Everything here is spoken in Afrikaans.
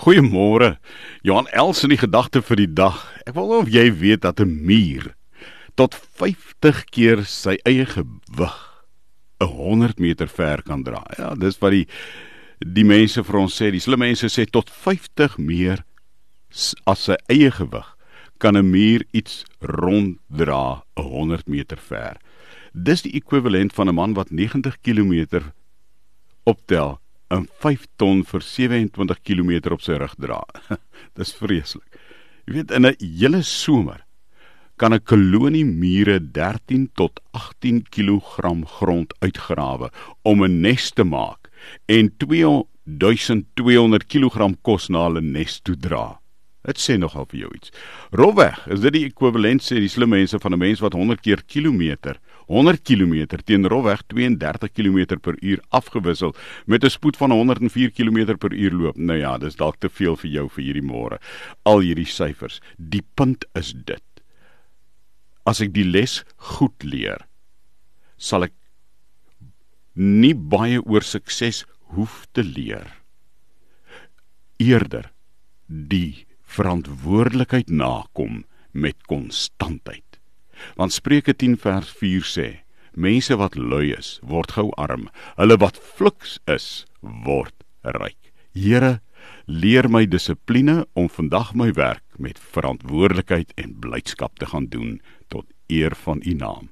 Goeiemôre. Johan Els in die gedagte vir die dag. Ek wil of jy weet dat 'n muur tot 50 keer sy eie gewig 100 meter ver kan dra. Ja, dis wat die die mense vir ons sê. Die slim mense sê tot 50 meer as sy eie gewig kan 'n muur iets ronddra 100 meter ver. Dis die ekwivalent van 'n man wat 90 km optel 'n 5 ton vir 27 km op sy rug dra. Dis vreeslik. Jy weet in 'n hele somer kan 'n kolonie mure 13 tot 18 kg grond uitgrawe om 'n nes te maak en 2200 kg kos na hulle nes toe dra. Dit sê nogal vir jou iets. Rolweg, is dit die ekwivalent sê die slim mense van 'n mens wat 100 keer kilometer 100 km teen rofweg 32 km per uur afgewissel met 'n spoed van 104 km per uur loop. Nou ja, dis dalk te veel vir jou vir hierdie môre. Al hierdie syfers. Die punt is dit. As ek die les goed leer, sal ek nie baie oor sukses hoef te leer. Eerder die verantwoordelikheid nakom met konstantheid. Want Spreuke 10 vers 4 sê: Mense wat lui is, word gou arm. Hulle wat fliks is, word ryk. Here, leer my dissipline om vandag my werk met verantwoordelikheid en blydskap te gaan doen tot eer van U naam.